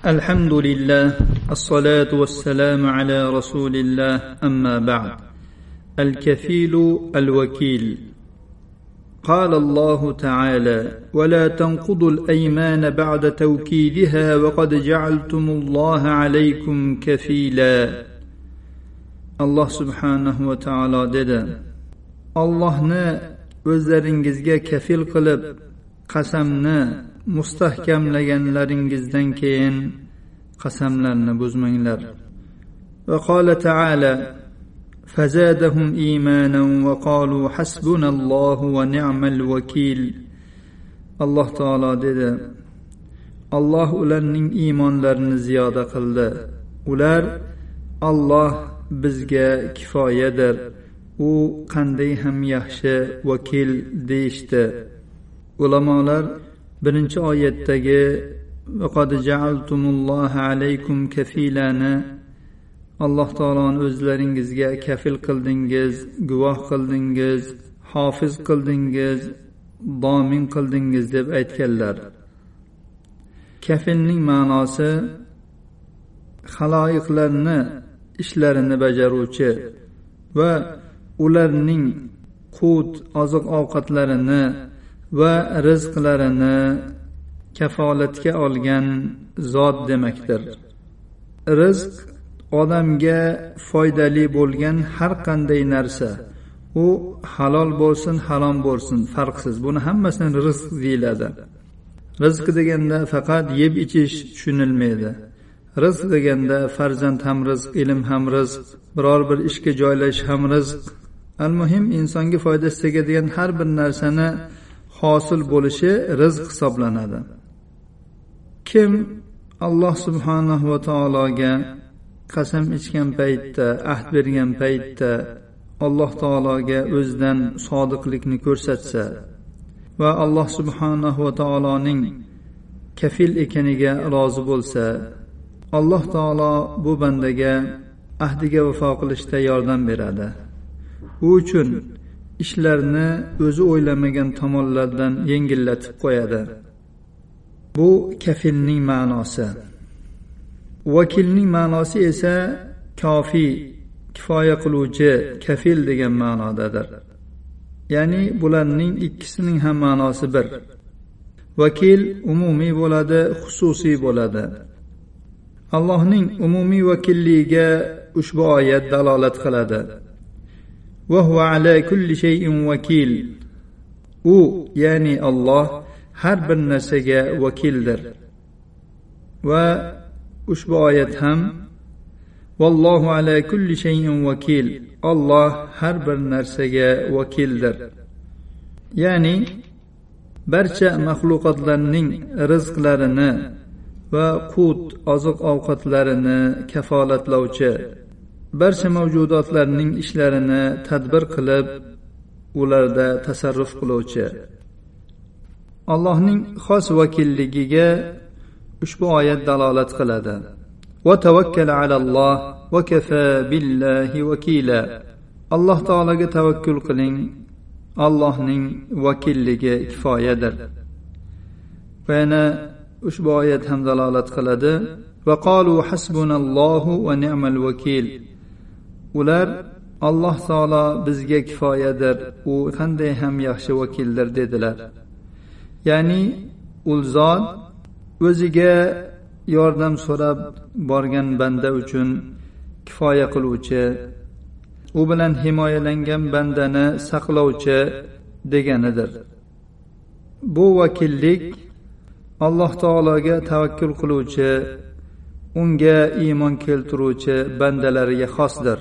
الحمد لله الصلاة والسلام على رسول الله أما بعد الكفيل الوكيل قال الله تعالى ولا تنقضوا الأيمان بعد توكيدها وقد جعلتم الله عليكم كفيلا الله سبحانه وتعالى dedi ollohni o'zlaringizga kafil qilib qasamni mustahkamlaganlaringizdan keyin qasamlarni buzmanglar وقال تعالى فزادهم ايمانا وقالوا حسبنا الله ونعم الوكيل alloh taolo dedi alloh ularning iymonlarini ziyoda qildi ular alloh bizga kifoyadir u qanday ham yaxshi vakil deyishdi ulamolar birinchi oyatdagi alaykum kafilani alloh taoloni o'zlaringizga kafil qildingiz guvoh qildingiz hofiz qildingiz domin qildingiz deb aytganlar. Kafilning ma'nosi haloyiqlarni ishlarini bajaruvchi va ularning qut oziq ovqatlarini va rizqlarini kafolatga olgan zot demakdir. Rizq odamga foydali bo'lgan har qanday narsa. U halol bo'lsin harom bo'lsin farqsiz. Buni hammasini rizq deyiladi. Rizq deganda faqat yeb ichish tushunilmaydi. Rizq deganda farzand ham rizq ilm ham rizq biror bir ishga joylashish ham rizq. Al muhim insonga foydasi tegadigan har bir narsani hosil bo'lishi rizq hisoblanadi. Kim alloh subhanahu va taologa qasam ichgan paytda ahd bergan paytda alloh taologa o'zidan sodiqlikni ko'rsatsa va alloh subhanahu va taoloning kafil ekaniga rozi bo'lsa alloh taolo bu bandaga ahdiga vafo qilishda yordam beradi. U uchun ishlarni o'zi o'ylamagan tomonlardan yengillatib qo'yadi. Bu kafilning ma'nosi. Vakilning ma'nosi esa kofiy kifoya qiluvchi kafil degan ma'nodadir. Ya'ni bularning ikkisining ham ma'nosi bir. Vakil umumiy bo'ladi xususiy bo'ladi. Allohning umumiy vakilligiga ushbu oyat dalolat qiladi. وهو على كل شيء وكيل u ya'ni olloh har bir narsaga vakildir va ushbu oyat ham vallohu ala kulli shayin vakil olloh har bir narsaga vakildir ya'ni barcha maxluqotlarning rizqlarini va qut oziq ovqatlarini kafolatlovchi barcha mavjudotlarning ishlarini tadbir qilib ularda tasarruf qiluvchi. Allohning xos vakilligiga ushbu oyat dalolat qiladi. Va tavakkal alalloh va kafa billahi vakila alloh taologa tavakkul qiling. Allohning vakilligi kifoyadir. Va yana ushbu oyat ham dalolat qiladi. Va qalu hasbunallohu va ni'mal vakil. Ular alloh taolo bizga kifoyadir u qanday ham yaxshi vakildir dedilar. Ya'ni u zot o'ziga yordam so'rab borgan banda uchun kifoya qiluvchi u bilan himoyalangan bandani saqlovchi deganidir. Bu vakillik alloh taologa tavakkul qiluvchi unga iymon keltiruvchi bandalariga xosdir.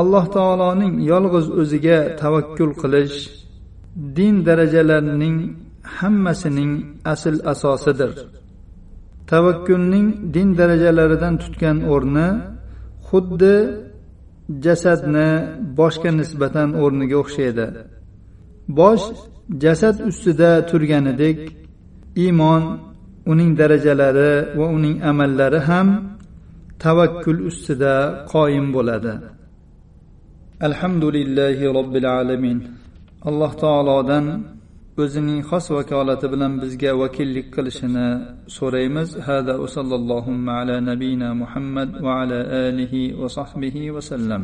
Alloh taoloning yolg'iz o'ziga tavakkul qilish din darajalarining hammasining asl asosidir. Tavakkulning din darajalaridan tutgan o'rni xuddi jasadni boshga nisbatan o'rniga o'xshaydi. Bosh jasad ustida turganidek iymon uning darajalari va uning amallari ham tavakkul ustida qoyim bo'ladi. Alhamdulillahi robbil alamin. Alloh taolodan o'zining xos vakolati bilan bizga vakillik qilishini so'raymiz. Hada va sallallohu ala nabiyina muhammad va ala alihi va sahbihi vasallam